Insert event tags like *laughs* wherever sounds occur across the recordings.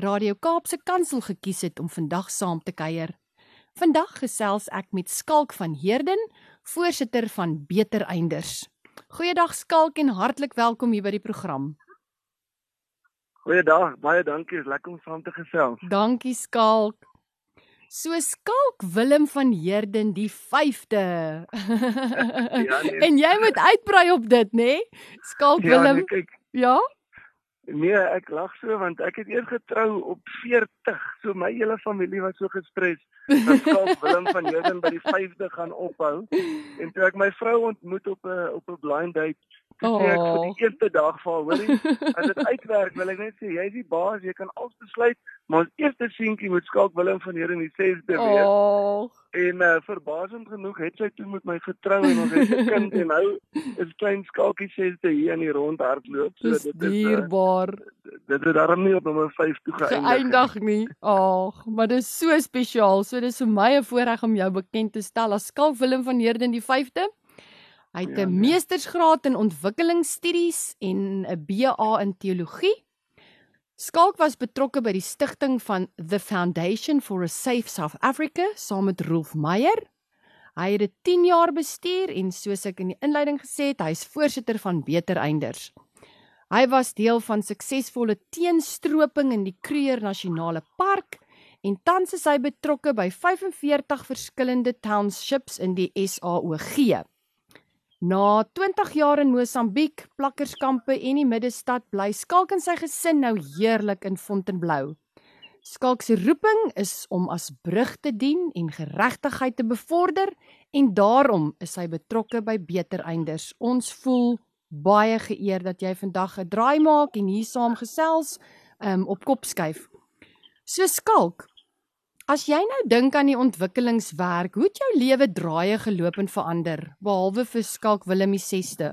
Radio Kaapse Kansel gekies het om vandag saam te kuier. Vandag gesels ek met Skalk van Heerden, voorsitter van Beter Einders. Goeiedag Skalk en hartlik welkom hier by die program. Goeiedag, baie dankie, is lekker om saam te gesels. Dankie Skalk. So Skalk Willem van Heerden die 5de. ja, nee. *laughs* En jy moet uitbrei op dit, nê? Nee? Skalk ja, Willem. Nee, kyk. Ja. Nee, ek lag so want ek het eers getrou op 40. So my hele familie was so gestres dat Skalk *laughs* Willem van Heerden by die 5de gaan ophou. En toe ek my vrou ontmoet op 'n op 'n blind date Oh. Ek vir die eerste dag vir hoorie, as dit uitwerk, wil ek net sê jy is die baas, jy kan alles besluit, maar ons eerste seentjie moet skalk Willem van hier in die 6de week. Oh. En uh, verbasend genoeg het sy toe met my getrou en ons het 'n kind *laughs* en nou is klein skalkie 6de hier in die rond hardloop. So dit is dierbaar. Uh, dit het daarom nie op nommer 5 toe geëindig. Geëindig nie. Ag, maar dit is so spesiaal. So dis vir my 'n voorreg om jou bekend te stel as skalk Willem van Heerden die 5de. Hy het 'n ja, nee. meestersgraad in ontwikkelingsstudies en 'n BA in teologie. Skalk was betrokke by die stigting van The Foundation for a Safe South Africa saam met Rolf Meyer. Hy het dit 10 jaar bestuur en soos ek in die inleiding gesê het, hy is voorsitter van Beter Einders. Hy was deel van suksesvolle teenstroping in die Kruger Nasionale Park en tans is hy betrokke by 45 verskillende townships in die SAOG. Na 20 jaar in Mosambiek, plakkerskampe en die middestad bly Skalk en sy gesin nou heerlik in Fontainebleau. Skalk se roeping is om as brug te dien en geregtigheid te bevorder en daarom is hy betrokke by Beter Einders. Ons voel baie geëer dat jy vandag 'n draai maak en hier saam gesels um, op kop skuif. So Skalk, As jy nou dink aan die ontwikkelingswerk, hoe het jou lewe draaie geloop en verander behalwe vir Skalk Willem die 6ste?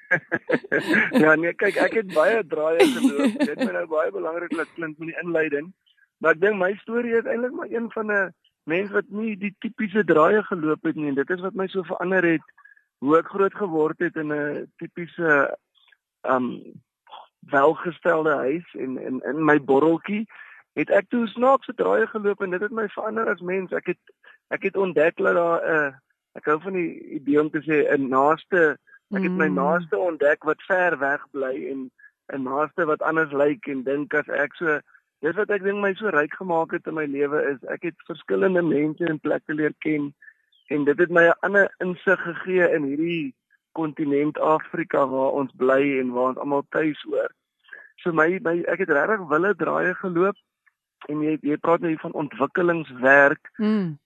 *laughs* ja nee, kyk, ek het baie draaie geloop. *laughs* Dit is nou baie belangrik dat klink met die inleiding. Maar ek dink my storie is eintlik maar een van 'n mens wat nie die tipiese draaie geloop het nie. Dit is wat my so verander het hoe ek groot geword het in 'n tipiese um welgestelde huis en in in my borreltjie het ek toe snaakse draaie geloop en dit het my verander as mens. Ek het ek het ontdek dat daar 'n uh, ek hou van die idee om te sê 'n naaste ek het my mm. naaste ontdek wat ver weg bly en 'n naaste wat anders lyk en dink as ek so dis wat ek dink my so ryk gemaak het in my lewe is ek het verskillende mense en plekke leer ken en dit het my 'n ander insig gegee in hierdie kontinent Afrika waar ons bly en waar ons almal tuis hoor. So my, my ek het regtig wille draaie geloop en jy jy praat nou hier van ontwikkelingswerk. Mm.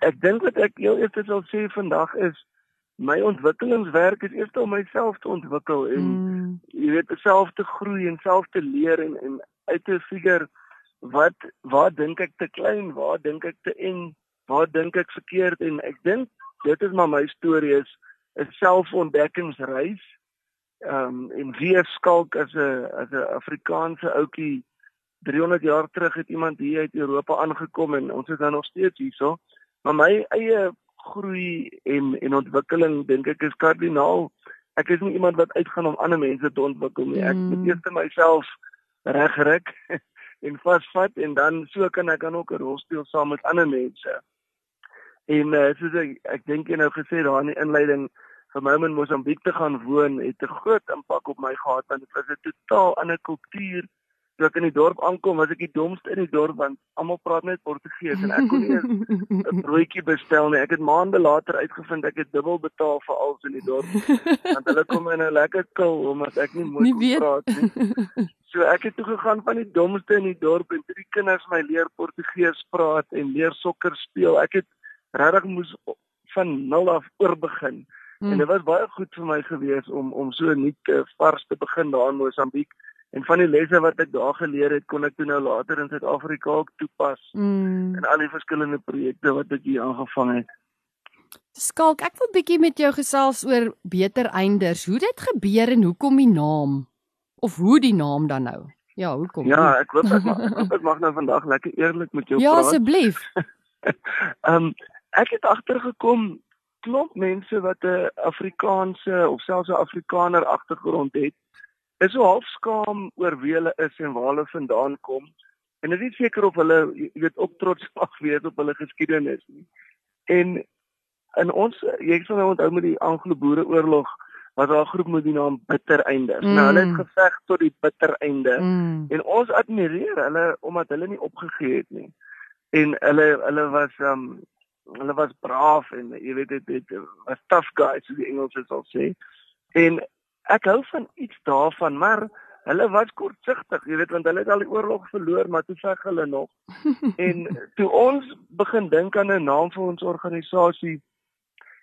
Ek dink wat ek jou eers wil sê vandag is my ontwikkelingswerk is eers om myself te ontwikkel en mm. jy weet self te groei en self te leer en en uit te figure wat waar dink ek te klein, waar dink ek te eng, waar dink ek verkeerd en ek dink dit is maar my storie is 'n selfontdekkingsreis. Ehm um, en wie skalk as 'n as 'n Afrikaanse ouetjie 300 jaar terug het iemand hier uit Europa aangekom en ons is dan nog steeds hierso. Maar my eie groei en en ontwikkeling dink ek is kardinaal. Ek is nie iemand wat uitgaan om ander mense te ontwikkel nie. Ek moet mm. eers myself regryk *laughs* en vasvat en dan so kan ek dan ook 'n rol speel saam met ander mense. En uh, soos ek ek dink jy nou gesê daar in die inleiding vir my om in Mosambiek te gaan woon het 'n groot impak op my gehad want dit was 'n totaal ander kultuur toe ek in die dorp aankom, was ek die domste in die dorp want almal praat net Portugees en ek kon nie *laughs* 'n broodjie bestel nie. Ek het maande later uitgevind ek het dubbel betaal vir alles in die dorp *laughs* want hulle kom in 'n lekker kil omdat ek nie mooi kon praat nie. *laughs* So ek het toe gegaan van die domste in die dorp en drie kinders my leer Portugees praat en leer sokker speel. Ek het regtig moes van nul af oor begin. Mm. En dit was baie goed vir my gewees om om so nuut vars te begin daar in Mosambiek En van die lesse wat ek daar geleer het, kon ek toe nou later in Suid-Afrika ook toepas Mm. in al die verskillende projekte wat ek hier aangevang het. Skalk, ek wil bietjie met jou gesels oor beter einders. Hoe dit gebeur en hoekom die naam of hoe die naam dan nou? Ja, hoekom? Ja, ek hoop ek mag, *laughs* ek hoop ek mag nou vandag lekker eerlik met jou Ja, praat. asseblief. *laughs* Ehm um, ek het agtergekom klomp mense wat 'n Afrikaanse of selfs 'n Afrikaner agtergrond het, is so half skaam oor wie hulle is en waar hulle vandaan kom. En is nie seker of hulle jy weet ook trots mag wees op hulle geskiedenis nie. En in ons jy sal nou onthou met die Anglo-Boereoorlog was daar 'n groep met die naam Bittereinders. Mm. Nou hulle Mm. het geveg tot die bittereinde. Mm. En ons admireer hulle omdat hulle nie opgegee het nie. En hulle hulle was um hulle was braaf en jy weet dit dit was tough guys soos die Engelsers sal sê. En ek hou van iets daarvan, maar hulle was kortsigtig, jy weet want hulle het al die oorlog verloor, maar toe veg hulle nog. *laughs* en toe ons begin dink aan 'n naam vir ons organisasie,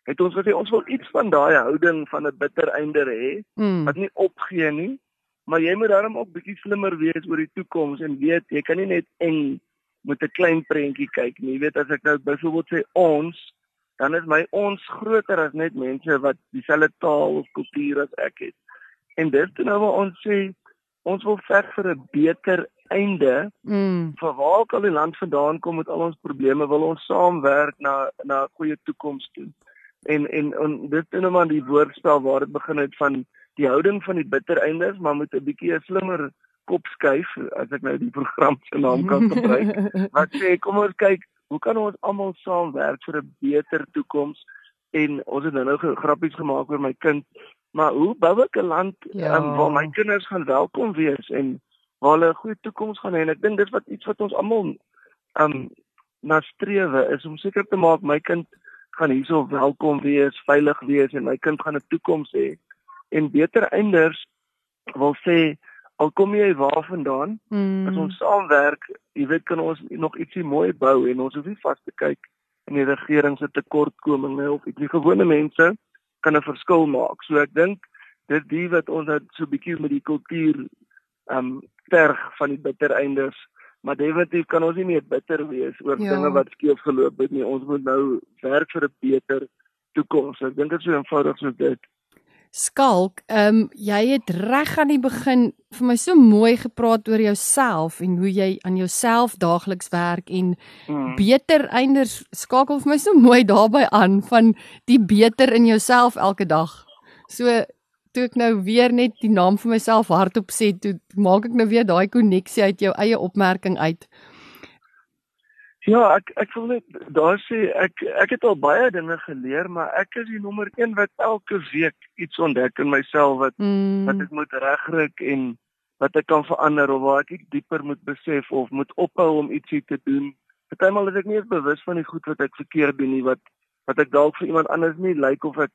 het ons gesê ons wil iets van daai houding van 'n bitter einder hê Mm. wat nie opgee nie, maar jy moet daarom ook bietjie slimmer wees oor die toekoms en weet jy kan nie net eng met 'n klein prentjie kyk nie. Jy weet as ek nou byvoorbeeld sê ons, dan is my ons groter as net mense wat dieselfde taal of kultuur as ek het. En dis toe nou waar ons sê ons wil veg vir 'n beter einde Mm. vir waar ook al die land vandaan kom met al ons probleme wil ons saamwerk na na 'n goeie toekoms toe. En en en dit is nou maar die woordspel waar dit begin het van die houding van die bittereinders maar met 'n bietjie 'n slimmer kop skuif as ek nou die program se naam kan gebruik. *laughs* Wat sê kom ons kyk hoe kan ons almal saamwerk vir 'n beter toekoms en ons het nou nou grappies gemaak oor my kind maar hoe bou ek 'n land Ja. um, waar my kinders gaan welkom wees en waar hulle 'n goeie toekoms gaan hê en ek dink dis wat iets wat ons almal um na strewe is om seker te maak my kind gaan hierso welkom wees, veilig wees en my kind gaan 'n toekoms hê. En beter einders wil sê al kom jy waar vandaan, Mm. as ons saamwerk, jy weet kan ons nog ietsie mooi bou en ons hoef nie vas te kyk in die regering se tekortkominge of iets. Die gewone mense kan 'n verskil maak. So ek dink dis die wat ons het so bietjie met die kultuur um terg van die bittereinders, maar definitief kan ons nie meer bitter wees oor Ja. dinge wat skeef geloop het nie. Ons moet nou werk vir 'n beter toekoms. Ek dink dit is so eenvoudig soos dit. Skalk, ehm um, jy het reg aan die begin vir my so mooi gepraat oor jouself en hoe jy aan jouself daagliks werk en Hmm. beter einders skakel vir my so mooi daarbey aan van die beter in jouself elke dag. So toe ek nou weer net die naam vir myself hardop sê, toe maak ek nou weer daai koneksie uit jou eie opmerking uit. Ja, ek ek wil net daar sê ek ek het al baie dinge geleer, maar ek is die nommer 1 wat elke week iets ontdek in myself wat wat Mm. ek moet regryk en wat ek kan verander of waar ek dieper moet besef of moet ophou om ietsie te doen. Partymal is ek nie eens bewus van die goed wat ek verkeerd doen nie wat wat ek dalk vir iemand anders nie lyk of ek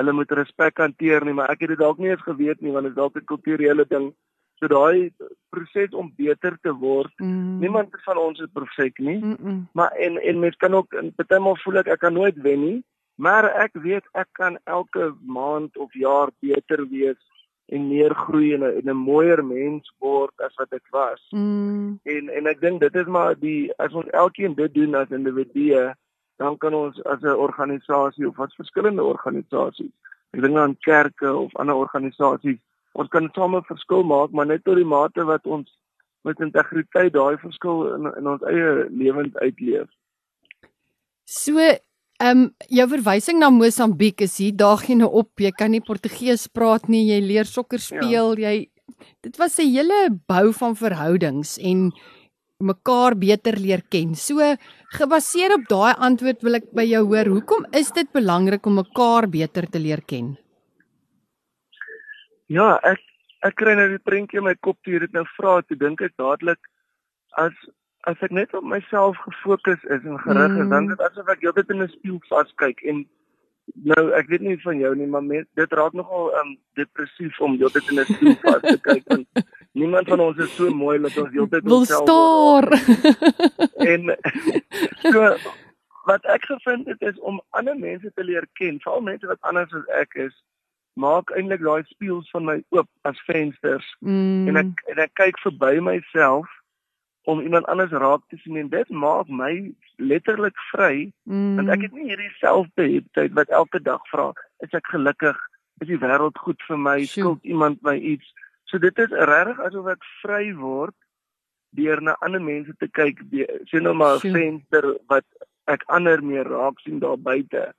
hulle moet respek hanteer nie, maar ek het dit dalk nie eens geweet nie want dit is dalk 'n kulturele ding. So daai proses om beter te word. Mm. Niemand van ons is perfek nie. Mm -mm. Maar en en mens kan ook in partymal voel ek ek kan nooit wen nie, maar ek weet ek kan elke maand of jaar beter wees en meer groei en 'n en 'n mooier mens word as wat ek was. Mm. En en ek dink dit is maar die as ons elkeen dit doen as individue, dan kan ons as 'n organisasie of as verskillende organisasies, ek dink aan kerke of ander organisasies, ons kan same 'n verskil maak, maar net tot die mate wat ons met integriteit daai verskil in in ons eie lewens uitleef. So, ehm um, jou verwysing na Mosambiek is hier daag jy nou op. Jy kan nie Portugees praat nie, jy leer sokker speel, ja. jy Dit was 'n hele bou van verhoudings en mekaar beter leer ken. So, gebaseer op daai antwoord wil ek by jou hoor, hoekom is dit belangrik om mekaar beter te leer ken? Ja, ek ek kry nou die prentjie in my kop toe jy dit nou vra, toe dink ek dadelik as as ek net op myself gefokus is en gerig is, Mm. dan dit asof ek heeltyd in 'n spieël vaskyk en nou ek weet nie van jou nie, maar mens, dit raak nogal um depressief om heeltyd in 'n spieël vas te kyk want niemand van ons is so mooi dat ons heeltyd Wil staar. *laughs* en so wat ek gevind het is om ander mense te leer ken, veral mense wat anders as ek is maak eintlik daai spieëls van my oop as vensters Mm. en ek en ek kyk verby myself om iemand anders raak te sien en dit maak my letterlik vry mm. want ek het nie hierdie selfbeheptheid wat elke dag vra is ek gelukkig is die wêreld goed vir my Sjoe. skuld iemand my iets so dit is regtig asof ek vry word deur na ander mense te kyk sien nou maar 'n venster wat ek ander meer raak sien daar buite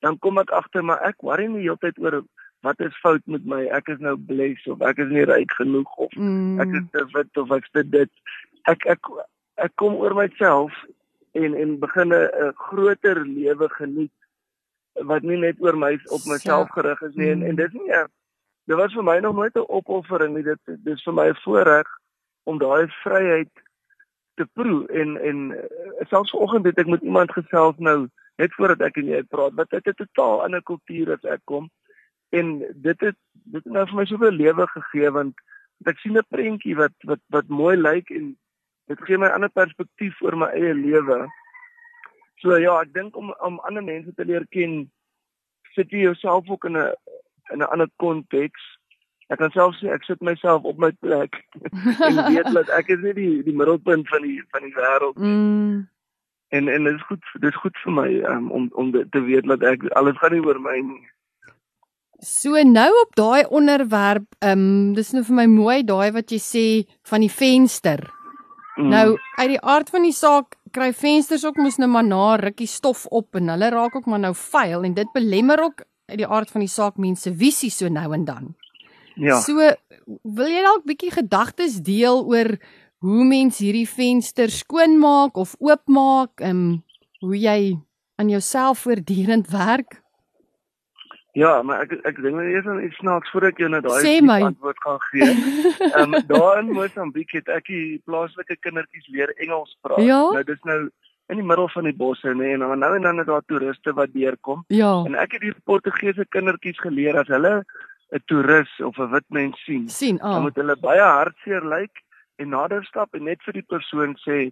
dan kom ek agter maar ek worry nie heeltyd oor wat is fout met my ek is nou blessed of ek is nie ryk genoeg of mm. ek is te wit of ek is te dit ek ek ek kom oor myself en en begin 'n groter lewe geniet wat nie net oor my op myself So. gerig is nie en Mm. en dis nie 'n dit was vir my nog nooit 'n opoffering nie dit dis vir my 'n voorreg om daai vryheid te proe en en uh, selfs vanoggend het ek met iemand gesels nou net voordat ek en jy praat wat uit 'n totaal ander kultuur as ek kom en dit het dit het nou vir my soveel lewe gegee want ek sien 'n prentjie wat wat wat mooi lyk en dit gee my 'n ander perspektief oor my eie lewe. So ja, ek dink om om ander mense te leer ken, sit jy jouself ook in 'n in 'n ander konteks. Ek kan self sê ek sit myself op my plek *laughs* en weet dat ek is nie die die middelpunt van die van die wêreld mm. En en dit is goed dit is goed vir my um, om om te weet dat ek alles gaan nie oor my nie. So nou op daai onderwerp, ehm um, dis nou vir my mooi daai wat jy sê van die venster. Mm. Nou uit die aard van die saak kry vensters ook mos nou maar na rukkie stof op en hulle raak ook maar nou vuil en dit belemmer ook uit die aard van die saak mense visie so nou en dan. ja. So wil jy dalk bietjie gedagtes deel oor hoe mens hierdie venster skoonmaak of oopmaak, ehm um, hoe jy aan jouself voortdurend werk? Ja, maar ek ek dink net eers aan iets snaaks voordat jou nou daai antwoord kan gee. Ehm um, *laughs* daar in Mosambiek het ek die plaaslike kindertjies leer Engels praat. Ja? Nou dis nou in die middel van die bosse nê en dan nou en dan is daar toeriste wat deurkom Ja. en ek het die Portugese kindertjies geleer as hulle 'n toerist of 'n wit mens sien, sien, dan ah. moet hulle baie hartseer lyk en nader stap en net vir die persoon sê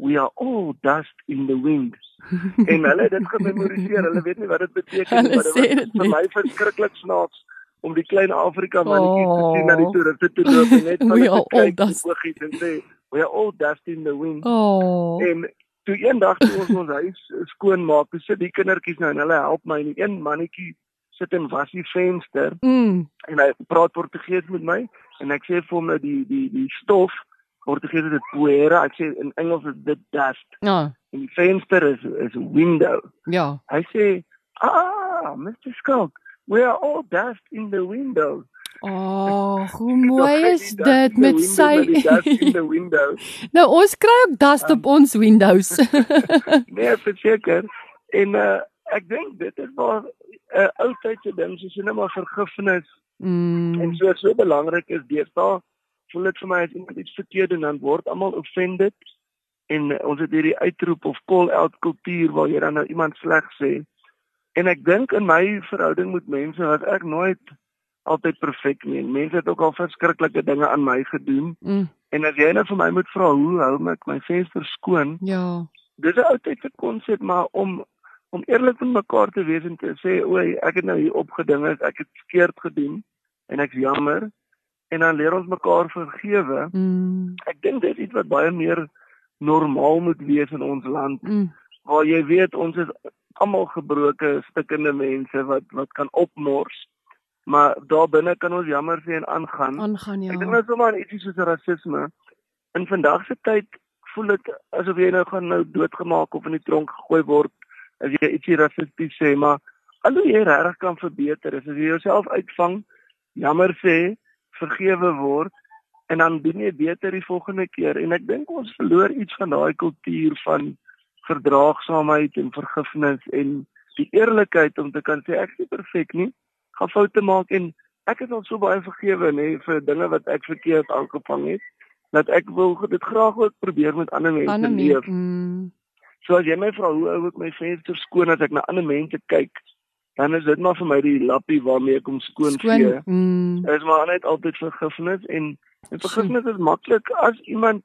we are all dust in the wind. *laughs* en hulle het dit gememoriseer. Hulle weet nie wat dit beteken nie, maar dit was vir my verskriklik snaaks om die klein Afrika mannetjies te sien na die Oh. toeriste toe loop en net *laughs* We hulle kyk oogies en sê we are all dust in the wind. Oh. En toe eendag toe ons ons huis skoon maak, toe sit die kindertjies nou en hulle help my en een mannetjie sit en was die venster Mm. en hy praat Portugees met my en ek sê vir hom nou die die die stof Portugees is dit poeira, ek sê in Engels is dit dust Ja. en die venster is is window. Ja. Hy sê, "Ah, Mr. Skulk, we are all dust in the window." Oh, hoe *laughs* mooi is dit met window sy dust in the window. *laughs* Nou ons kry ook dust op ons windows. *laughs* nee, verseker. En uh ek dink dit is maar 'n uh, ou tydse ding, soos jy net maar vergifnis mm. en so so belangrik is deesdae. Voel dit vir my as iemand iets verkeerd doen dan word almal offended en ons het hierdie uitroep of call out kultuur waar jy dan nou iemand sleg sê. En ek dink in my verhouding met mense was ek nooit altyd perfek nie. En Mense het ook al verskriklike dinge aan my gedoen. Mm. En as jy nou vir my moet vra hoe hou ek my venster skoon? Ja. dis 'n ou tydse konsep maar om om eerlik met mekaar te wees en te sê o, ek het nou hier opgeding is, ek het verkeerd gedoen en ek's jammer en dan leer ons mekaar vergewe. Mm. Ek dink dit is iets wat baie meer normaal moet wees in ons land Mm. waar jy weet ons is almal gebroke stikkende mense wat wat kan opmors. Maar daar binne kan ons jammer sê en aangaan. Aangaan ja. Ek dink nou sommer aan ietsie soos rasisme. In vandag se tyd voel dit asof jy nou gaan nou doodgemaak of in die tronk gegooi word as jy ietsie rassisties sê, maar al hoe jy regtig kan verbeter is as jy jouself uitvang, jammer sê, vergewe word en dan doen jy beter die volgende keer en ek dink ons verloor iets van daai kultuur van verdraagsaamheid en vergifnis en die eerlikheid om te kan sê ek is nie perfek nie, gaan foute maak en ek is al so baie vergewe nê vir dinge wat ek verkeerd aangevang het dat ek wil dit graag ook probeer met ander mense Ander leef. Mm. So as jy my vra hoe hou ek my venster skoon as ek na ander mense kyk, dan is dit maar vir my die lappie waarmee ek hom skoon Skoon. vee. Mm. Dit is maar net altyd vergifnis en en vergifnis is maklik as iemand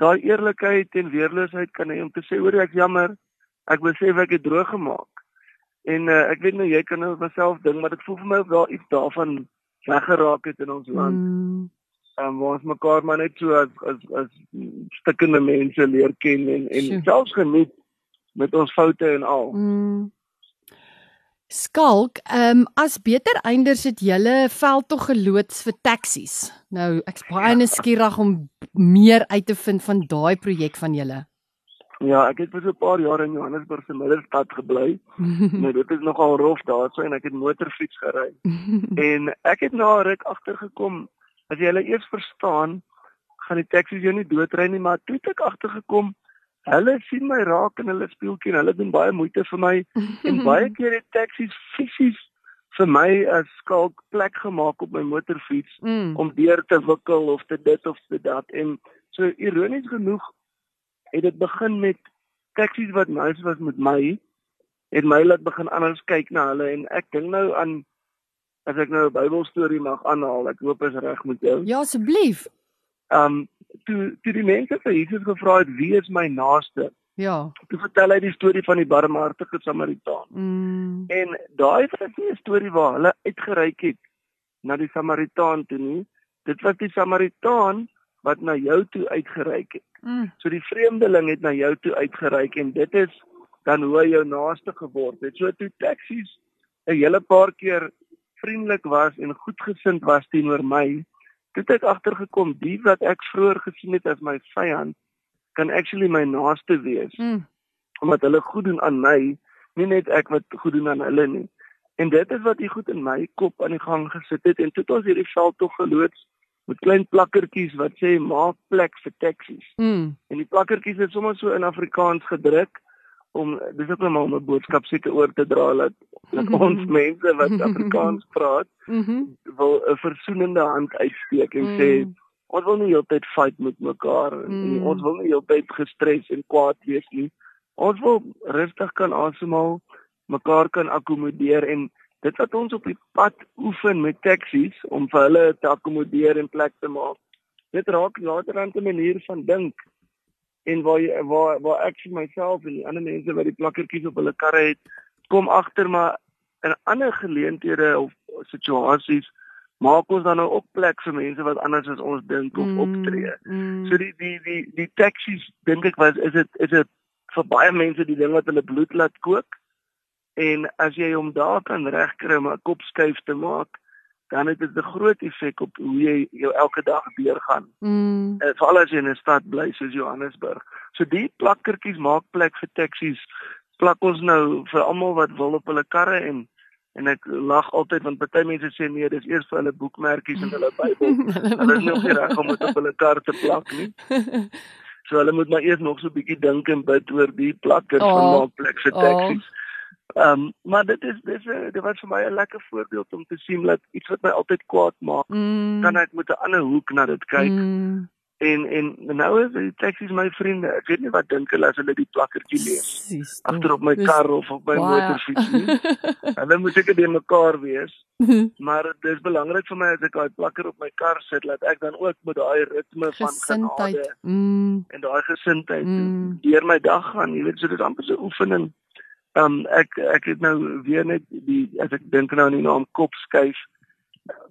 daai eerlikheid en weerloosheid kan hê om te sê hoor ek jammer, ek besef ek het droog gemaak. En uh, ek weet nou jy kan nou myself ding, maar dit voel vir my of daar iets daarvan weggeraak het in ons land. Mm. Um, waar ons mekaar maar net so as as as stikkende mense leer ken en en Sjoe. selfs geniet met ons foute en al. Mm. Skalk, ehm um, as beter einders het julle veldtog geloods vir taksies. Nou, ek's baie nuuskierig om meer uit te vind van daai projek van julle. Ja, ek het vir so 'n paar jaar in Johannesburg se middelstad gebly. *laughs* nou dit is nogal rof daarso en ek het motorfiets gery. *laughs* en ek het na ruk agtergekom as jy hulle eers verstaan, gaan die taksies jou nie doodry nie, maar toe het ek agtergekom hulle sien my raak in hulle speeltjie en hulle doen baie moeite vir my *laughs* en baie keer het taksies fisies vir my as skalk plek gemaak op my motorfiets mm. om deur te wikkel of te dit of te dat en so ironies genoeg het dit begin met taksies wat nice was met my het my laat begin anders kyk na hulle en ek dink nou aan as ek nou 'n Bybelstorie mag aanhaal ek hoop is reg met jou Ja, asseblief. um toe toe die mense vir Jesus gevra het wie is my naaste Ja. toe vertel hy die storie van die barmhartige Samaritaan Mm. En daai was nie 'n storie waar hulle uitgereik het na die Samaritaan toe nie. Dit was die Samaritaan wat na jou toe uitgereik het. Mm. So die vreemdeling het na jou toe uitgereik en dit is dan hoe hy jou naaste geword het. So toe taksies 'n hele paar keer vriendelik was en goedgesind was teenoor my, toe het ek agtergekom die wat ek vroeër gesien het as my vyand kan actually my naaste wees Mm. omdat hulle goed doen aan my, nie net ek wat goed doen aan hulle nie. En dit is wat hier goed in my kop aan die gang gesit het en toe het ons hierdie veld tog geloods met klein plakkertjies wat sê maak plek vir taksies. Mm. En die plakkertjies is sommer so in Afrikaans gedruk om dis ook net maar om 'n boodskap seker oor te dra dat, dat ons mense wat Afrikaans praat Mhm. wil 'n versoenende hand uitsteek en sê Mm. ons wil nie heeltyd fight met mekaar en, Mm. en ons wil nie heeltyd gestres en kwaad wees nie. Ons wil rustig kan asemhaal, mekaar kan akkommodeer en dit wat ons op die pad oefen met taksies om vir hulle te akkommodeer en plek te maak. Dit raak later aan 'n manier van dink en waar waar waar ek vir myself en die ander mense wat die plakkertjies op hulle karre het, kom agter maar in ander geleenthede of situasies maak ons dan nou ook plek vir mense wat anders as ons dink of Mm. optree. Mm. So die die die die taksies dink ek was is dit is dit vir baie mense die ding wat hulle bloed laat kook. En as jy hom daar kan regkry om 'n kopskuif te maak, dan het dit 'n groot effek op hoe jy jou elke dag deurgaan. Mm. Uh, Veral as jy in 'n stad bly soos Johannesburg. So die plakkertjies maak plek vir taksies. Plak ons nou vir almal wat wil op hulle karre en en ek lag altyd want baie mense sê nee, dis eers vir hulle boekmerkies en hulle Bybel. *laughs* Hulle is nie op die reg om dit op hulle kar te plak nie. *laughs* So hulle moet maar eers nog so 'n bietjie dink en bid oor die plakkers Oh. van maak plek vir Oh. Ehm um, maar dit is dis 'n dit was vir my 'n lekker voorbeeld om te sien dat iets wat my altyd kwaad maak, Mm. kan ek met 'n ander hoek na dit kyk. Mm. En en nou is die taksies my vriende. Ek weet nie wat dink hulle as hulle die plakkertjie lees agter op my kar of op my baie- motorfiets nie. *laughs* Hulle moet seker die mekaar wees, *laughs* maar dit is belangrik vir my as ek daai plakker op my kar sit dat ek dan ook met daai ritme van Gesindheid. genade Mm. en daai gesindheid Mm. deur my dag gaan. Jy weet, so dit is amper so 'n oefening. Um ek ek het nou weer net die as ek dink nou aan die naam kop skuif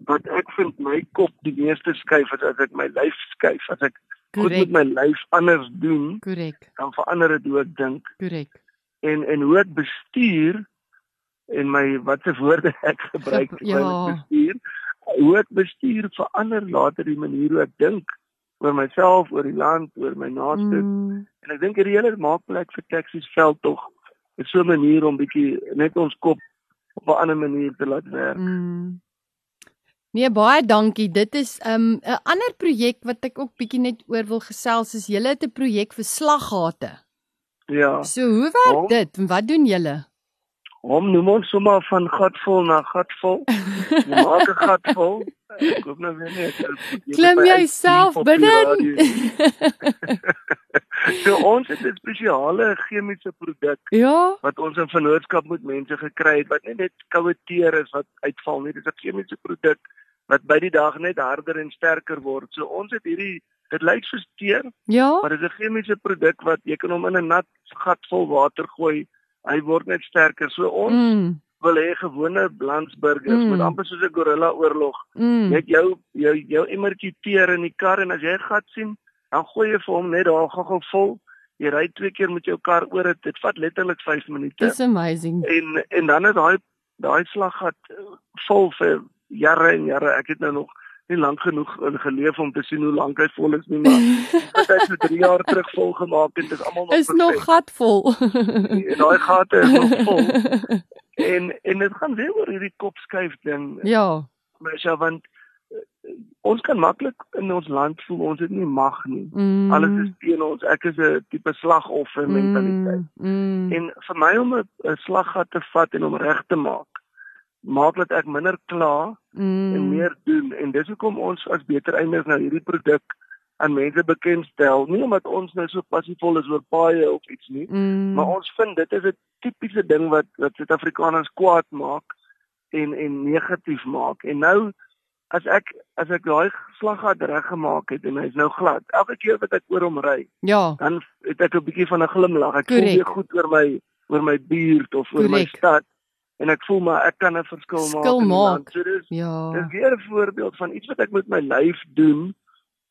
wat ek vind my kop die meeste skuif is as ek my lyf skuif. As ek goed met my lyf anders doen, Korrek. dan verander dit hoe ek dink Korrek. en en hoe ek bestuur en my watse woorde ek gebruik terwyl *laughs* Ja. ek bestuur. Hoe ek bestuur verander later die manier hoe ek dink oor myself, oor die land, oor my naaste. Mm. En ek dink hierdie hele maakplek vir taksies veld tog is so 'n manier om bietjie net ons kop op 'n ander manier te laat werk. Mm. Nee, baie dankie. Dit is 'n um, 'n ander projek wat ek ook bietjie net oor wil gesels is julle het 'n projek vir slaggate. Ja. So hoe werk Hom- dit? En Wat doen julle? Hom noem ons sommer van gatvol na gatvol. *laughs* Maak 'n gat vol. Ek hoop nou weer jy Klim jy self binne? *laughs* So ons het 'n spesiale chemiese produk ja. wat ons in vennootskap met mense gekry het wat nie net koue teer is wat uitval nie, dit is 'n chemiese produk wat by die dag net harder en sterker word. So ons het hierdie dit lyk soos teer, Ja. maar dit is 'n chemiese produk wat jy kan hom in 'n nat gat vol water gooi hy word net sterker. So ons Mm. wil hê gewone landsburgers Mm. moet amper soos 'n gorilla oorlog Mm. net jou jou jou emmertjie teer in die kar en as jy 'n gat sien, dan gooi jy vir hom net daar gou-gou vol. Jy ry twee keer met jou kar oor dit. Dit vat letterlik 5 minute. Dis amazing. En en dan is daai daai slaggat eh, vol vir jare en jare. Ek het nou nog nie lank genoeg in geleef om te sien hoe lank hy vol is nie, maar wat ek so 3 jaar terug vol gemaak het, is almal nog Is nog perfek. gatvol. En daai gate is nog vol. En en dit gaan weer oor hierdie kopskuif ding. ja. Mesha want uh, ons kan maklik in ons land voel ons het nie mag nie. Mm. Alles is teen ons. Ek is 'n tipe slagoffer mentaliteit. Mm. Mm. En vir my om 'n slaggat te vat en hom reg te maak, maak dat ek minder kla mm. en meer doen en dis hoekom ons as beter einders nou hierdie produk aan mense bekendstel. Nie omdat ons nou so passievol is oor paaie of iets nie, Mm. maar ons vind dit is 'n tipiese ding wat wat Suid-Afrikaners kwaad maak en en negatief maak. En nou as ek as ek daai slaggat reggemaak het en hy's nou glad, elke keer wat ek oor hom ry, Ja. dan het ek 'n bietjie van 'n glimlag. Ek voel weer goed oor my oor my buurt of oor my Korrek. stad en ek voel maar ek kan 'n verskil maak die maak. So dis Ja. dis weer 'n voorbeeld van iets wat ek met my lyf doen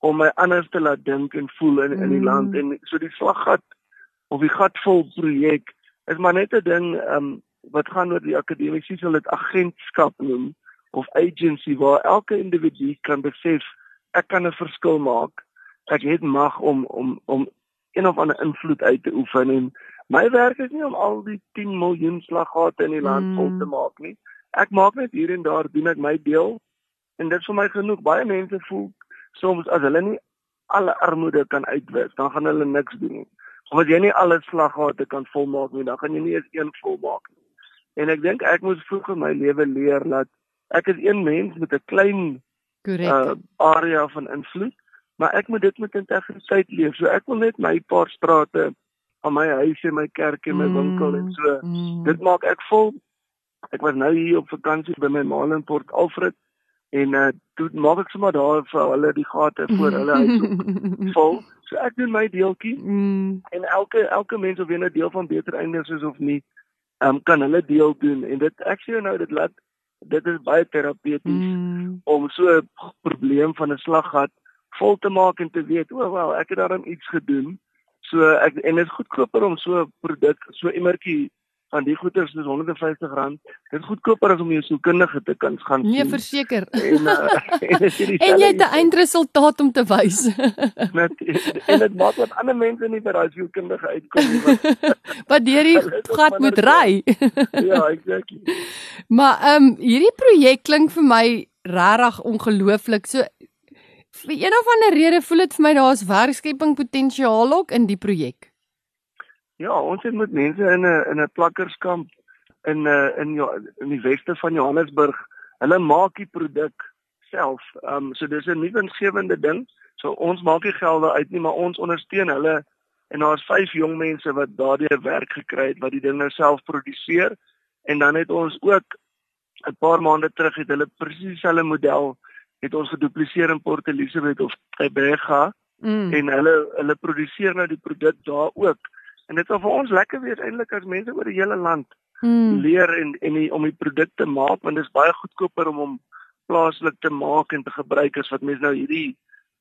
om my anders te laat dink en voel in in die Mm. land en so die slaggat of die gatvol projek is maar net 'n ding um, wat gaan oor die akademici sal dit agentskap noem of agency waar elke individu kan besef ek kan 'n verskil maak. Ek het mag om om om een of ander invloed uit te oefen en my werk is nie om al die 10 miljoen slaggate in die land Mm. vol te maak nie. Ek maak net hier en daar doen ek my deel en dit is vir my genoeg. Baie mense voel soms as hulle nie alle armoede kan uitwis, dan gaan hulle niks doen nie. Of as jy nie alle slaggate kan volmaak nie, dan gaan jy nie eens een volmaak nie. En ek dink ek moes vroeg in my lewe leer dat ek is een mens met 'n klein Korrek. uh, area van invloed, maar ek moet dit met integriteit leef. So ek wil net my paar strate aan my huis en my kerk en my winkel en so. Mm. Dit maak ek vol. Ek was nou hier op vakansie by my ma in Port Alfred en uh toe maak ek sommer daar vir hulle die gate voor hulle huis op *laughs* vol. So ek doen my deeltjie Mm. en elke elke mens of jy nou deel van beter einders is of nie, um, kan hulle deel doen en dit ek sê nou dit laat dit is baie terapeuties Mm. om so 'n probleem van 'n slaggat vol te maak en te weet, o, oh, wel, ek het daarin iets gedoen. So ek en dit is goedkoper om so 'n produk, so emmertjie van die goeder soos R150. Dit is goedkoper as om jou sielkundige te kan gaan Nee, sien. verseker. En uh, *laughs* en, En jy het 'n eindresultaat om te wys. net en dit maak dat ander mense nie by daai sielkundige uitkom nie. *laughs* Wat deur die gat moet ry. Ja, exactly. *laughs* Maar ehm um, hierdie projek klink vir my regtig ongelooflik. So vir een of ander rede voel dit vir my daar's werkskeping potensiaal ook in die projek. Ja, ons het met mense in 'n in 'n plakkerskamp in 'n uh, in ja, in die weste van Johannesburg. Hulle maak die produk self. Ehm um, so dis 'n nuwensgewende ding. So ons maak nie geld uit nie, maar ons ondersteun hulle en daar's vyf jong mense wat daardie werk gekry het wat die ding nou self produseer en dan het ons ook 'n paar maande terug het hulle presies dieselfde model het ons gedupliseer in Port Elizabeth of Gqeberha Mm. en hulle hulle produseer nou die produk daar ook. En dit sal vir ons lekker wees eintlik as mense oor die hele land Mm. leer en en die, om die produk te maak want dit is baie goedkoper om hom plaaslik te maak en te gebruik as wat mense nou hierdie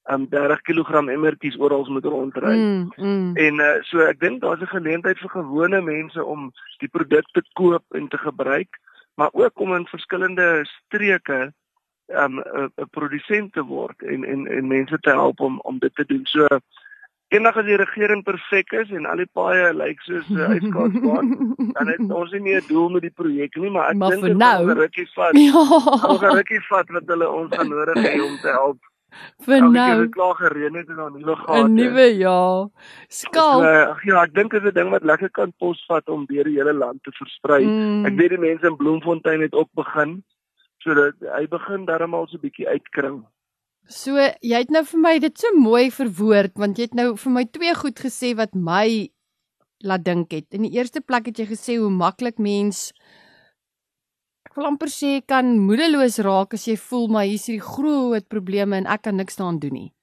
um 30 kg emmertjies oral moet rondry. Mm. Mm. En uh, so ek dink daar's 'n geleentheid vir gewone mense om die produk te koop en te gebruik, maar ook om in verskillende streke um 'n 'n produsent te word en en en mense te help om om dit te doen. So eendag as die regering perfek is en al die paaie lyk soos 'n uitskaatsbaan, dan het ons nie meer 'n doel met die projek nie, maar ek dink dit nou- gaan 'n rukkie vat. *laughs* Ons gaan 'n Ja. rukkie vat wat hulle ons gaan nodig hê om te help. Vir Elke nou dit klaar gereën het en dan nuwe gate. 'n nuwe jaar. Skaal. So, ag ja, ek dink dit is 'n ding wat lekker kan posvat om deur die hele land te versprei. Mm. Ek weet die mense in Bloemfontein het ook begin sodat hy begin darmal so 'n bietjie uitkring. So jy het nou vir my dit so mooi verwoord want jy het nou vir my twee goed gesê wat my laat dink het. In die eerste plek het jy gesê hoe maklik mens ek wil amper sê kan moedeloos raak as jy voel maar hier's hierdie groot probleme en ek kan niks daaraan doen nie.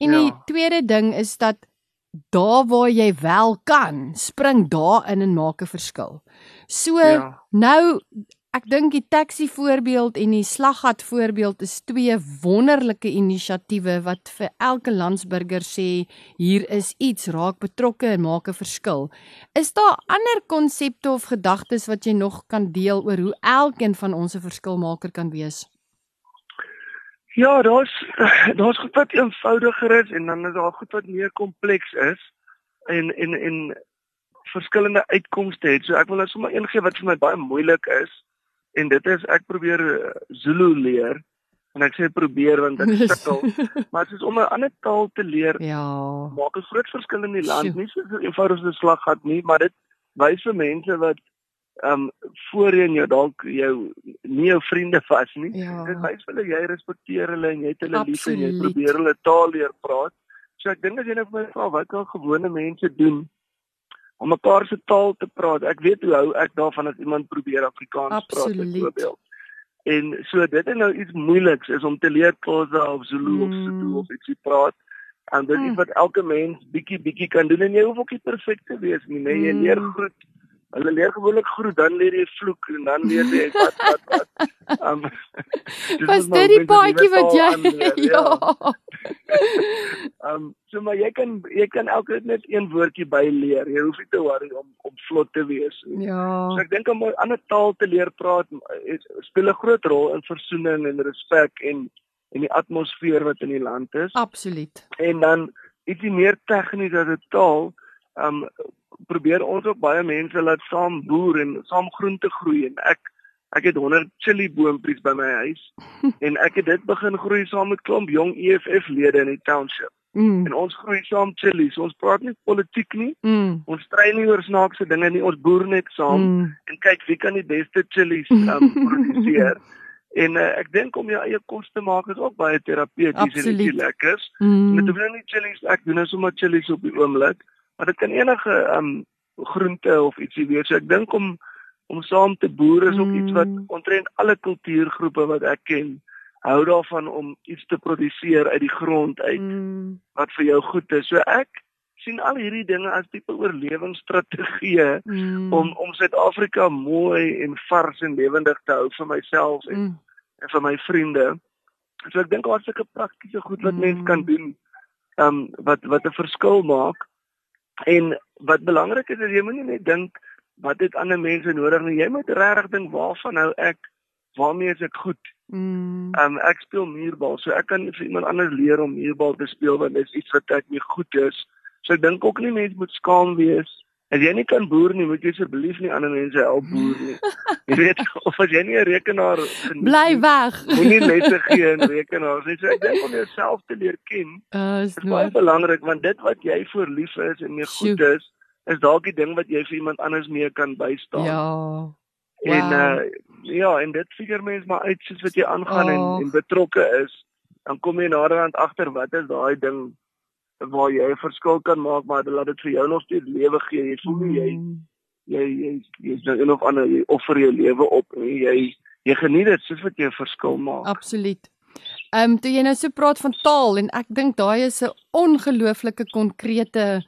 En die Ja. tweede ding is dat daar waar jy wel kan, spring daarin en maak 'n verskil. So Ja. nou ek dink die taxi voorbeeld en die slaggat voorbeeld is twee wonderlike inisiatiewe wat vir elke landsburger sê hier is iets raak betrokke en maak 'n verskil. Is daar ander konsepte of gedagtes wat jy nog kan deel oor hoe elkeen van ons 'n verskilmaker kan wees? Ja, daar's *clears throat* daar's goed wat eenvoudiger is en dan is daar goed wat meer kompleks is en en en verskillende uitkomste het. So ek wil nou sommer een gee wat vir my baie moeilik is en dit is ek probeer eh, Zulu leer en ek sê probeer want ek *laughs* sukkel, maar dit is om 'n ander taal te leer Ja. maak 'n groot verskil in die land. Sjoe. Nie so eenvoudig as 'n slaggat nie, maar dit wys vir mense wat ehm um, voorheen jou dalk jou nie jou vriende was nie. Ja. Dit wys hulle jy respekteer hulle en jy het hulle lief en jy probeer hulle taal leer praat. So ek dink as jy nou vir my vra wat kan gewone mense doen om mekaar se taal te praat. Ek weet hoe hou ek daarvan as iemand probeer Afrikaans Absoluut. praat byvoorbeeld. En so dit is nou iets moeiliks is om te leer Xhosa of Zulu of Mm. Sotho of ietsie praat. En dit is Mm. iets wat elke mens bietjie bietjie kan doen en jy hoef ook nie perfek te wees nie, nee, jy Mm. leer groet. Hulle leer gewoonlik groet, dan leer jy vloek en dan leer jy *laughs* wat wat wat. Um, Was dit die paadjie wat jy aanleer, *laughs* Ja. Ehm um, so maar jy kan jy kan elke net een woordjie by leer. Jy hoef nie te worry om om vlot te wees nie. Ja. So ek dink om 'n ander taal te leer praat is, speel 'n groot rol in versoening en respek en en die atmosfeer wat in die land is. Absoluut. En dan ietsie meer tegnies as 'n taal, ehm um, probeer ons ook baie mense laat saam boer en saam groente groei en ek ek het 100 chili boontjies by my huis *laughs* en ek het dit begin groei saam met klomp jong EFF lede in die township. Mm. En ons groei saam chilies. Ons praat nie politiek nie. Mm. Ons stry nie oor snaakse dinge nie. Ons boer net saam Mm. en kyk wie kan die beste chilies um, *laughs* produseer. En uh, ek dink om jou eie kos te maak is ook baie terapeuties en. Mm. Dit hoef nou nie chilies ek doen nou sommer chilies op die oomblik, maar dit kan enige um groente of ietsie wees. So ek dink om om saam te boer is ook Mm. iets wat ontrent alle kultuurgroepe wat ek ken hou daarvan om iets te produseer uit die grond uit Mm. wat vir jou goed is. So ek sien al hierdie dinge as tipe oorlewingsstrategieë Mm. om om Suid-Afrika mooi en vars en lewendig te hou vir myself en, Mm. en vir my vriende. So ek dink daar's sulke praktiese goed wat Mm. mens kan doen um wat wat 'n verskil maak. En wat belangrik is is jy moenie net dink wat het ander mense nodig nie. Jy moet regtig dink waarvan hou ek? Waarmee is ek goed? Mm. Um ek speel muurbal, so ek kan vir iemand anders leer om muurbal te speel want dit is iets wat ek mee goed is. So ek dink ook nie mense moet skaam wees. As jy nie kan boer nie, moet jy asseblief nie ander mense help boer nie. Jy weet *laughs* of as jy nie 'n rekenaar geniet Bly weg. *laughs* Moenie lesse gee in rekenaars nie. So ek dink om jouself te leer ken Uh, is is baie belangrik want dit wat jy voor lief is en mee goed is, is dalk die ding wat jy vir iemand anders mee kan bystaan. Ja. En Wow. uh ja, en dit figure mens maar uit soos wat jy aangaan Oh. en en betrokke is, dan kom jy naderhand agter wat is daai ding waar jy 'n verskil kan maak, maar laat dit vir jou nog steeds lewe gee. Jy voel nie jy Mm. jy jy jy's nou een of ander jy offer jou lewe op en jy jy geniet dit soos wat jy 'n verskil maak. Absoluut. Ehm um, toe jy nou so praat van taal en ek dink daai is 'n ongelooflike konkrete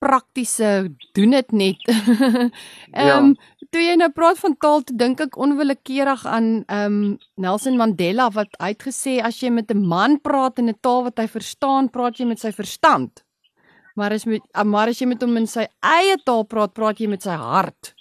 praktiese doen dit net. *laughs* Ehm um, toe jy nou praat van taal, dink ek onwillekeurig aan ehm um, Nelson Mandela wat uitgesê as jy met 'n man praat in 'n taal wat hy verstaan, praat jy met sy verstand. Maar as met maar as jy met hom in sy eie taal praat, praat jy met sy hart.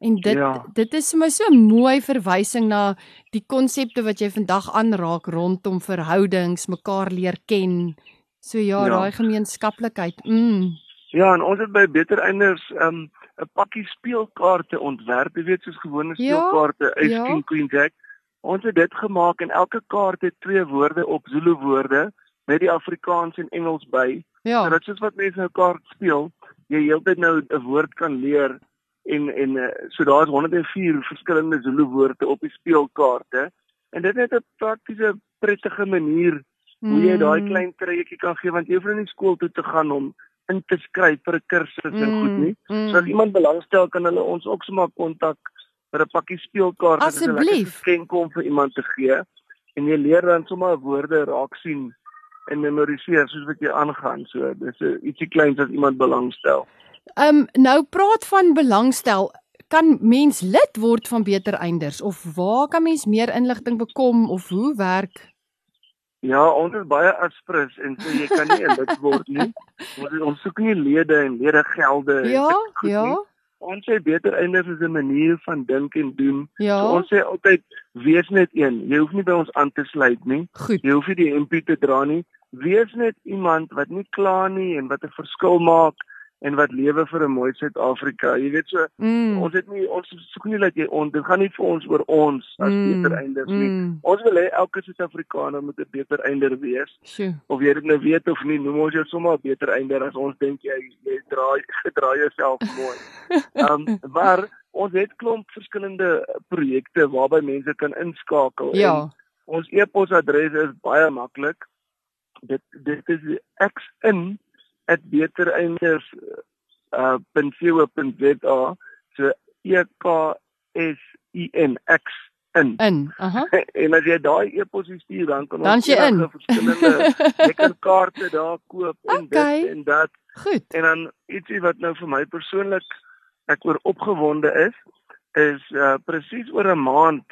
En dit Ja. dit is vir my so 'n mooi verwysing na die konsepte wat jy vandag aanraak rondom verhoudings, mekaar leer ken. So ja, Ja. daai gemeenskaplikheid. Mm. Ja, en ons het by Beter Einders 'n um, 'n pakkie speelkaarte ontwerp, jy weet soos gewone Ja, speelkaarte, Ice ja. King Queen Jack. Ons het dit gemaak en elke kaart het twee woorde op Zulu woorde met die Afrikaans en Engels by. Ja. Sodat soos wat mense nou kaart speel, jy heeltyd nou 'n woord kan leer en en uh, so daar's 104 verskillende Zulu woorde op die speelkaarte. En dit is 'n praktiese prettige manier hoe jy daai Mm. klein trajectjie kan gee want jy hoef nou nie skool toe te gaan om in te skryf vir 'n kursus en goed nie. Mm. So as iemand belangstel kan hulle ons ook sommer kontak vir 'n pakkie speelkaarte Asseblief. geskenk om vir iemand te gee. En jy leer dan sommer woorde raak sien en memoriseer soos wat jy aangaan. So dis 'n ietsie kleins as iemand belangstel. Ehm um, nou praat van belangstel. Kan mens lid word van Beter Einders of waar kan mens meer inligting bekom of hoe werk Ja, ons is baie aspres en so jy kan nie 'n lid word nie. Ons ons soek nie lede en lede gelde. Ja, ja. Ons sê beter einders is 'n manier van dink en doen. Ja. So ons sê altyd wees net een. Jy hoef nie by ons aan te sluit nie. Goed. Jy hoef nie die MP te dra nie. Wees net iemand wat nie kla nie en wat 'n verskil maak en wat lewe vir 'n mooi Suid-Afrika. Jy weet so, Mm. ons het nie ons soek nie dat jy ons dit gaan nie vir ons oor ons as Mm, beter einders nie. mm. Ons wil hê elke Suid-Afrikaner moet 'n beter einder wees. Sjoe. Of jy dit nou weet of nie, noem ons jou sommer 'n beter einder as ons dink jy jy dra *laughs* gedra jouself mooi. *laughs* Ehm um, maar ons het klomp verskillende projekte waarby mense kan inskakel Ja. en ons e-posadres is baie maklik. Dit dit is xin @betereinders uh so e k s i n x in In. Aha. *laughs* en as jy daai e-pos stuur dan kan Dan ons enige verskillende *laughs* jy kan kaarte daar koop en Okay. dit en dat Goed. en dan ietsie wat nou vir my persoonlik ek oor opgewonde is is uh, presies oor 'n maand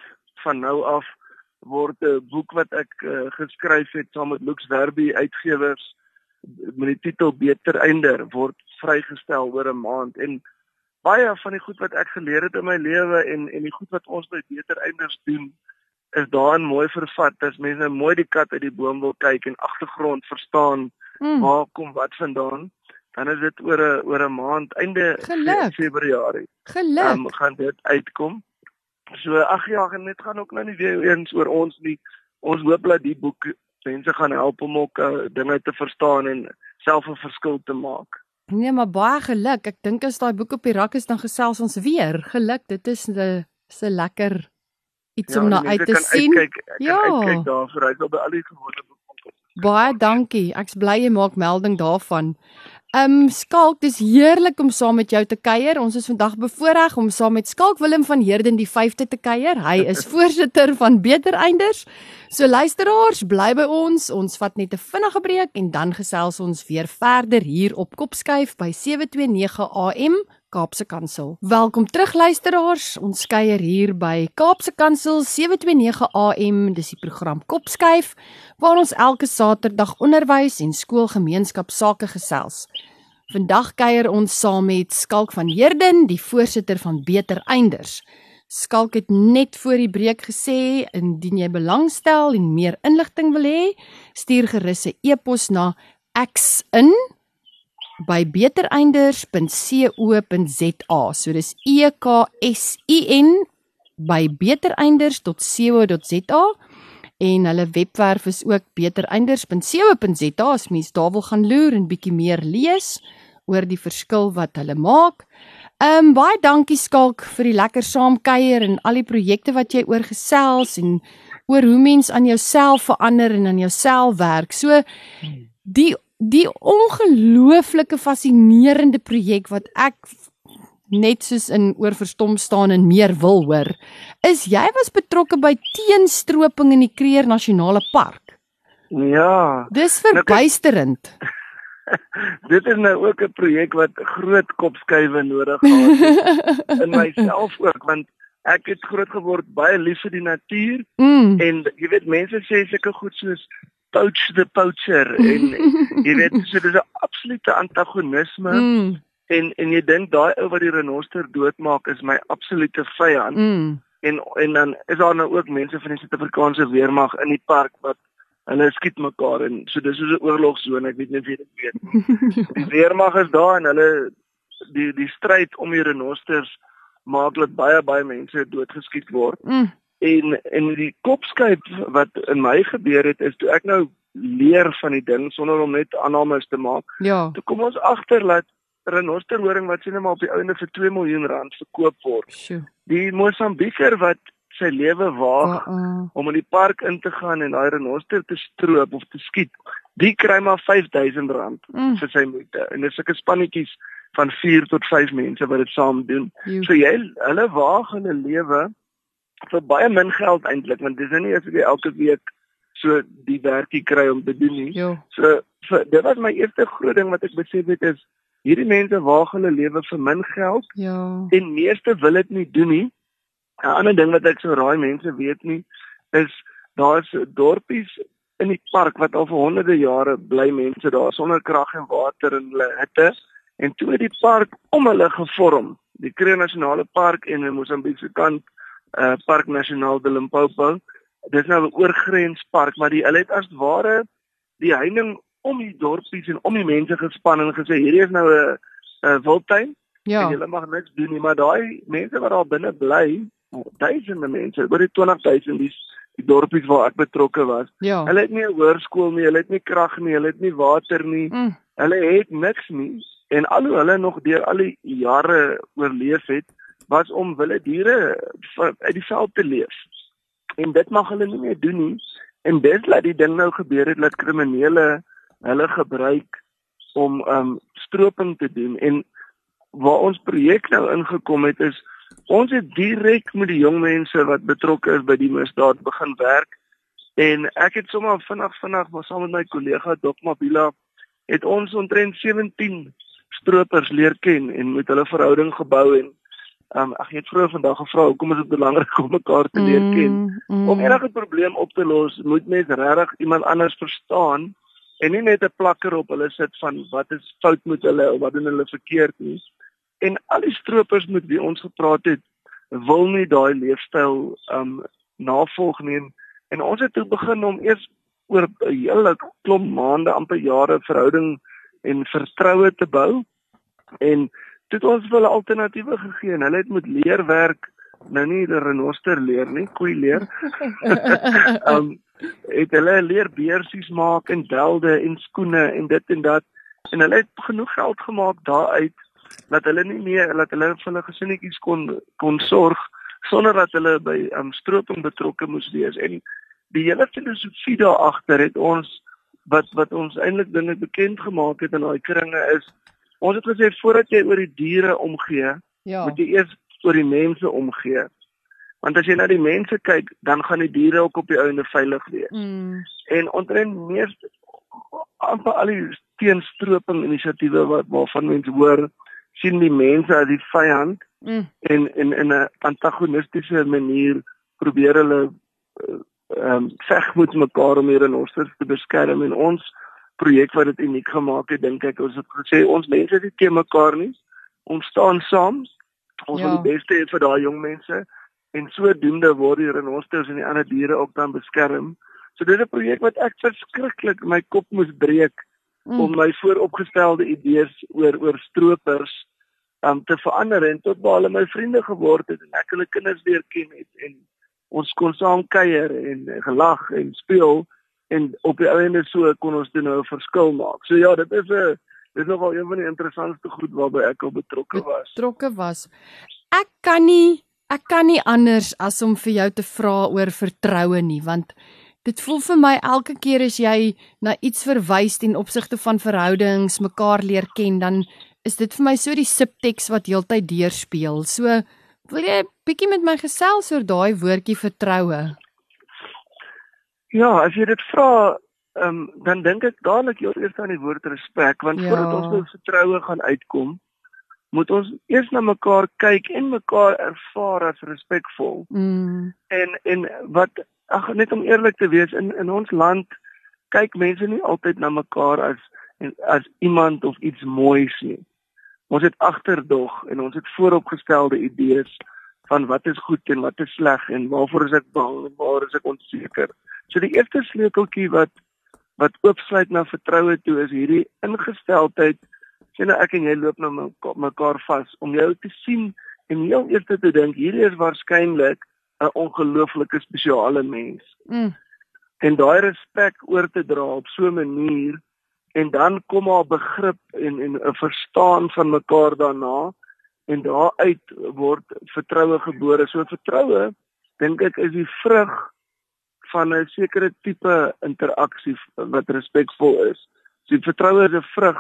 van nou af word 'n boek wat ek uh, geskryf het saam met Lux Werby uitgewers met die titel Beter Einder word vrygestel oor 'n maand en baie van die goed wat ek geleer het in my lewe en en die goed wat ons by Beter Einders doen is daarin mooi vervat as mense nou mooi die kat uit die boom wil kyk en agtergrond verstaan Mm. waar kom wat vandaan dan is dit oor 'n oor 'n maand einde Geluk. Fe- Februarie Geluk. um, gaan dit uitkom. So ag ja, en dit gaan ook nou nie weer eens oor ons nie. Ons hoop dat die boek mense gaan help om ook uh, dinge te verstaan en self 'n verskil te maak. Nee, maar baie geluk. Ek dink as daai boek op die rak is dan gesels ons weer. Geluk, dit is 'n se lekker iets om na uit te sien. Uitkyk, ek Ja. kan uitkyk daarvoor. Sal by al die gewone boeke. Baie dankie. Ek's bly jy maak melding daarvan. Um Skalk, dis heerlik om saam met jou te kuier. Ons is vandag bevoorreg om saam met Skalk Willem van Heerden die 5de te kuier. Hy is *laughs* voorsitter van Beter Einders. So luisteraars, bly by ons. Ons vat net 'n vinnige breek en dan gesels ons weer verder hier op Kopskuif by 729 AM Kaapse Kansel. Welkom terug luisteraars. Ons kuier hier by Kaapse Kansel 729 AM. Dis die program Kopskuif waar ons elke Saterdag onderwys en skoolgemeenskap sake gesels. Vandag kuier ons saam met Skalk van Heerden, die voorsitter van Beter Einders. Skalk het net voor die breek gesê indien jy belangstel en meer inligting wil hê, stuur gerus 'n e-pos na xin by betereinders.co.za. So dis E K S I N by betereinders.co.za en hulle webwerf is ook betereinders.co.za as mens daar wil gaan loer en bietjie meer lees oor die verskil wat hulle maak. Ehm um, baie dankie Skalk vir die lekker saamkuier en al die projekte wat jy oorgesels en oor hoe mens aan jouself verander en aan jouself werk. So die die ongelooflike fascinerende projek wat ek net soos in oor verstom staan en meer wil hoor is jy was betrokke by teenstroping in die Kruger Nasionale Park. Ja, Dis Nou, verbuisterend. *laughs* dit is nou ook 'n projek wat groot kopskuive nodig gehad het *laughs* in myself ook want ek het groot geword baie lief vir die natuur Mm. en jy weet mense sê sulke goed soos poach the poacher en *laughs* jy weet so dis 'n absolute antagonisme Mm. en en jy dink daai ou wat die renoster doodmaak is my absolute vyand Mm. en en dan is daar nou ook mense van die Suid-Afrikaanse weermag in die park wat hulle skiet mekaar en so dis soos 'n oorlogsone ek weet nie of jy dit weet nie. die *laughs* weermag is daar en hulle die die stryd om die renosters maak dat baie baie mense doodgeskiet word Mm. En en die kopskyp wat in my gebeur het is toe ek nou leer van die ding sonder om net aannames te maak Ja. toe kom ons agter dat renosterhoring wat sien maar op die einde vir 2 miljoen rand verkoop word Sjoe. die Mosambieker wat sy lewe waag Uh -uh. om in die park in te gaan en daai renoster te stroop of te skiet die kry maar 5000 rand Mm. vir sy moeite en dis sulke spannetjies van 4 tot 5 mense wat dit saam doen Joe. So jy hulle waag hulle lewe vir baie min geld eintlik want dis nou nie as jy elke week so die werkie kry om te doen nie. Jo. So vir, dit was my eerste groot ding wat ek besef het is hierdie mense waag hulle lewe vir min geld Ja. en meeste wil dit nie doen nie. 'n Ander ding wat ek so raai mense weet nie is daar's dorpies in die park wat al vir honderde jare bly mense daar sonder krag en water in hulle hitte en toe het die park om hulle gevorm. Die Kruger Nasionale Park en in Mosambiek se kant uh Park Nasionaal de Limpopo. Dis nou 'n oorgrenspark, maar die hulle het as ware die heining om die dorpies en om die mense gespan en gesê hierdie is nou 'n 'n wildtuin Ja. en julle mag niks doen nie, maar daai mense wat daar binne bly, duisende mense, oor die 20000 die die dorpies waar ek betrokke was. Ja. Hulle het nie 'n hoërskool nie, hulle het nie krag nie, hulle het nie water nie. Mm. Hulle het niks nie en al hoe hulle nog deur al die jare oorleef het, was om wilde diere uit die veld te leef. En dit mag hulle nie meer doen nie. En dis laat die ding nou gebeur het dat kriminele hulle gebruik om um stroping te doen en waar ons projek nou ingekom het is ons het direk met die jong mense wat betrokke is by die misdaad begin werk en ek het sommer vinnig vinnig maar saam met my kollega Dok Mabila het ons omtrent 17 stroopers leer ken en met hulle verhouding gebou en um ek het vroeër vandag gevra hoekom is dit belangrik om mekaar te leer ken Mm, mm. om enige probleem op te los, moet mens regtig iemand anders verstaan en nie net 'n plakker op hulle sit van wat is fout met hulle of wat doen hulle verkeerd nie. En al die stroopers met wie ons gepraat het, wil nie daai leefstyl um navolg nie en, en ons het toe begin om eers oor 'n hele klomp maande, amper jare verhouding en vertroue te bou en toe het ons hulle alternatiewe gegee en hulle het met leer werk nou nie renoster leer nie, koei leer. um *laughs* het hulle leer beersies maak en belde en skoene en dit en dat en hulle het genoeg geld gemaak daaruit dat hulle nie meer dat hulle vir hulle gesinnetjies kon kon sorg sonder dat hulle by um strooping betrokke moes wees en die hele filosofie daar agter het ons wat wat ons eintlik dinge bekend gemaak het in daai kringe is ons het gesê voordat jy oor die diere omgee Ja. moet jy eers oor die mense omgee. Want as jy na die mense kyk, dan gaan die diere ook op die einde veilig wees. Mm. En omtrent meeste amper al die teenstroping inisiatiewe wat waarvan mense hoor, sien die mense as die vyand Mm. en en in 'n antagonistiese manier probeer hulle eh, ehm um, veg met mekaar om hier in ons te beskerm en ons projek wat dit uniek gemaak het dink ek ons het gesê ons mense is nie teen mekaar nie ons staan saam ons Ja. wil die beste hê vir daai jong mense en sodoende word die renosters en die ander diere ook dan beskerm so dit is 'n projek wat ek verskriklik my kop moes breek Mm. om my vooropgestelde idees oor oor stroopers um te verander en tot waar hulle my vriende geword het en ek hulle kinders leer ken het en ons kon saam kuier en gelag en speel en op die einde so kon ons dit nou 'n verskil maak. So ja, dit is 'n dit is nogal een van die interessantste goed waarby ek al betrokke was. betrokke was. Ek kan nie ek kan nie anders as om vir jou te vra oor vertroue nie, want dit voel vir my elke keer as jy na iets verwys ten opsigte van verhoudings, mekaar leer ken, dan is dit vir my so die subteks wat heeltyd deurspeel. So wil jy 'n bietjie met my gesels oor daai woordjie vertroue? Ja, as jy dit vra, um, dan dink ek dadelik heel eers aan die woord respek want Ja. voordat ons by vertroue gaan uitkom, moet ons eers na mekaar kyk en mekaar ervaar as respekvol. Mm. En en wat ag net om eerlik te wees in in ons land kyk mense nie altyd na mekaar as en as iemand of iets moois nie. Ons het agterdog en ons het vooropgestelde idees van wat is goed en wat is sleg en waarvoor is ek bang en waar is ek onseker. So die eerste sleuteltjie wat wat oopsluit na vertroue toe is hierdie ingesteldheid sien nou ek en jy loop nou meka- mekaar vas om jou te sien en heel eers te dink hierdie is waarskynlik 'n ongelooflike spesiale mens Mm. en daai respek oor te dra op so 'n manier en dan kom daar begrip en en 'n verstaan van mekaar daarna en daaruit word vertroue gebore. So vertroue dink ek is die vrug van 'n sekere tipe interaksie wat respekvol is. So vertroue is 'n vrug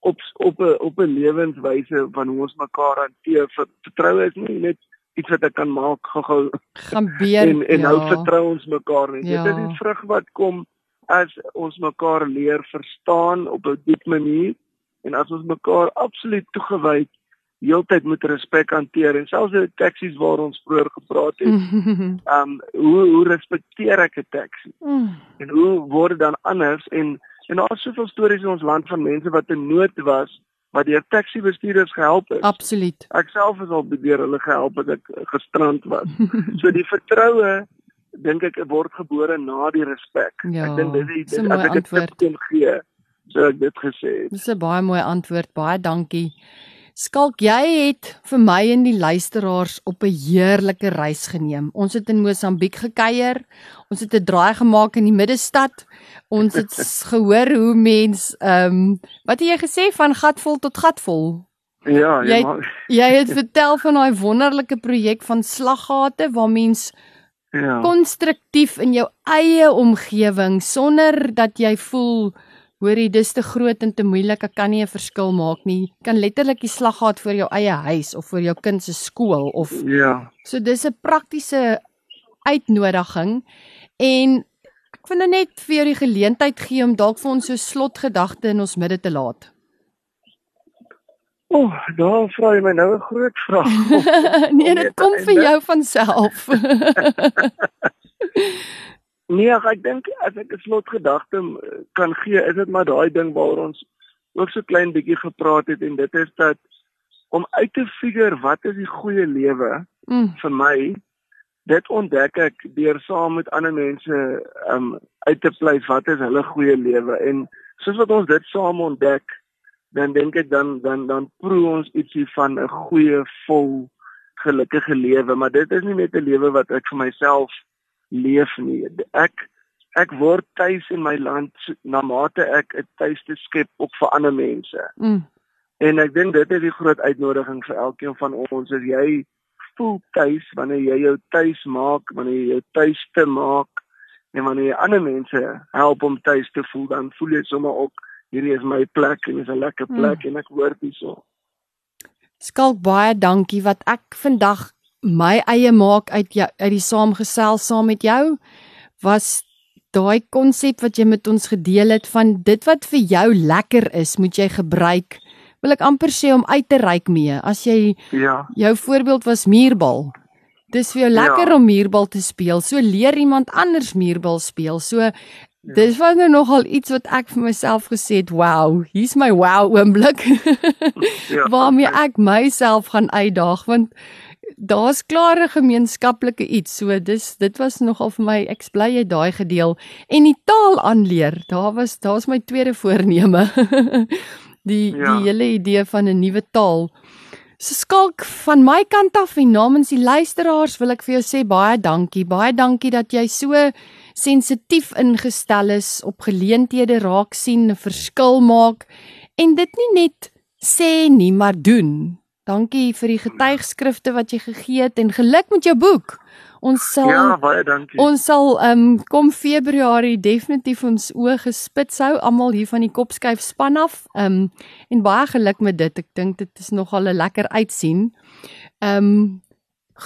op op 'n op 'n lewenswyse van hoe ons mekaar hanteer. Ver- Vertroue is nie net iets wat ek kan maak gou-gou gaan beer en en ja. nou vertrou ons mekaar nie. Ja. Dit is die vrug wat kom as ons mekaar leer verstaan op 'n diep manier en as ons mekaar absoluut toegewyd heeltyd met respek hanteer en selfs die taksies waar ons vroeër gepraat het, ehm *laughs* um, hoe hoe respekteer ek 'n taxi? Mm. En hoe word dit dan anders en en daar is soveel stories in ons land van mense wat in nood was wat deur taxi bestuurders gehelp is. Absoluut. Ek self is al deur hulle gehelp as ek eh, gestrand was. *laughs* So die vertroue dink ek word gebore na die respek. Ja, ek dink dis mooi as ek dit antwoord. kon gee, sou ek dit gesê het. Dis 'n baie mooi antwoord. Baie dankie. Skalk, jy het vir my en die luisteraars op 'n heerlike reis geneem. Ons het in Mosambiek gekuier. Ons het 'n draai gemaak in die middestad. Ons het *laughs* gehoor hoe mens ehm um, wat het jy gesê van gatvol tot gatvol? Ja, Jy- jy maar *laughs* Jy het vertel van daai wonderlike projek van slaggate waar mens ja. konstruktief in jou eie omgewing sonder dat jy voel hoorie dis te groot en te moeilik ek kan nie 'n verskil maak nie kan letterlik die slaggat vir jou eie huis of vir jou kind se skool of Ja. so dis 'n praktiese uitnodiging en ek vind nou net vir jou die geleentheid gee om dalk vir ons so slotgedagte in ons midde te laat. O, oh, daar vra jy my nou 'n groot vraag. *laughs* nee, dit kom vir jou van self. *laughs* Nee, ag, ek dink as ek 'n slotgedagte kan gee, is dit maar daai ding waaroor ons ook so klein bietjie gepraat het en dit is dat om uit te figure wat is die goeie lewe mm, vir my dit ontdek ek deur saam met ander mense um uit te pleis wat is hulle goeie lewe. En soos wat ons dit saam ontdek dan dink ek dan dan dan proe ons ietsie van 'n goeie vol gelukkige lewe. Maar dit is nie net 'n lewe wat ek vir myself leef nie ek ek word tuis in my land na mate ek 'n tuiste skep ook vir ander mense mm, En ek dink dit is die groot uitnodiging vir elkeen van ons as jy voel tuis wanneer jy jou tuis maak, wanneer jy jou tuis te maak en wanneer jy ander mense help om tuis te voel, dan voel jy sommer ook hierdie is my plek en dis 'n lekker plek mm. en ek hoort hierso. Skalk baie dankie wat ek vandag my eie maak uit jou uit die saamgesels saam met jou was daai konsep wat jy met ons gedeel het van dit wat vir jou lekker is, moet jy gebruik. Wil ek amper sê om uit te reik mee. As jy Ja. jou voorbeeld was muurbal. Dis vir jou lekker Ja. om muurbal te speel. So leer iemand anders muurbal speel. So dis was nou nogal iets wat ek vir myself gesê het, wow, hier's my wow oomblik. *laughs* Ja. waarmee ek myself gaan uitdaag want daar's klare gemeenskaplike iets. So dis dit was nogal vir my ek bly jy daai gedeel en die taal aanleer. Daar was daar's my tweede voorneme. *laughs* die Ja. die hele idee van 'n nuwe taal. So skalk van my kant af en namens die luisteraars wil ek vir jou sê baie dankie. Baie dankie dat jy so sensitief ingestel is op geleenthede raak sien, 'n verskil maak en dit nie net sê nie, maar doen. Dankie vir die getuigskrifte wat jy gegee het en geluk met jou boek. Ons sal Ja, baie dankie. Ons sal ehm um, kom Februarie definitief ons oë gespits hou almal hier van die Kopskyf span af. Ehm um, en baie geluk met dit. Ek dink dit is nogal 'n lekker uitsien. Ehm um,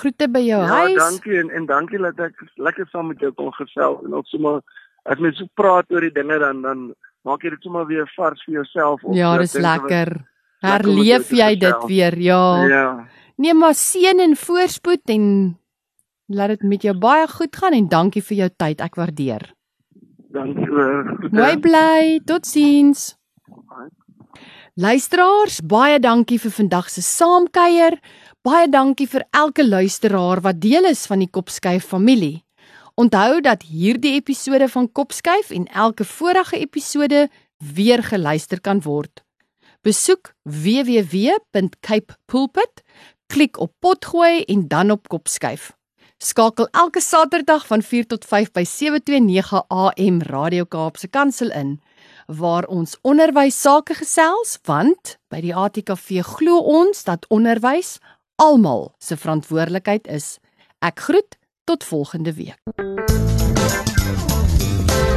groete by jou ja, huis. dankie en en dankie dat ek lekker saam met jou kon gesels en ook sommer as mens so praat oor die dinge dan dan maak jy dit sommer weer vars vir jouself op. Ja, dis lekker. jou Herleef jy dit weer? Ja. Ja. Nee, maar seën en voorspoed en laat dit met jou baie goed gaan en dankie vir jou tyd. Ek waardeer. Dankie Mooi bly. Totsiens. Luisteraars, baie dankie vir vandag se saamkuier. Baie dankie vir elke luisteraar wat deel is van die Kopskyf familie. Onthou dat hierdie episode van Kopskyf en elke vorige episode weer geluister kan word. Besoek www.capepulpit, klik op potgooi en dan op Kopskyf. Skakel elke Saterdag van 4 tot 5 by 729 AM Radio Kaapse Kansel in waar ons onderwys sake gesels want by die ATKV glo ons dat onderwys almal se verantwoordelikheid is. Ek groet tot volgende week.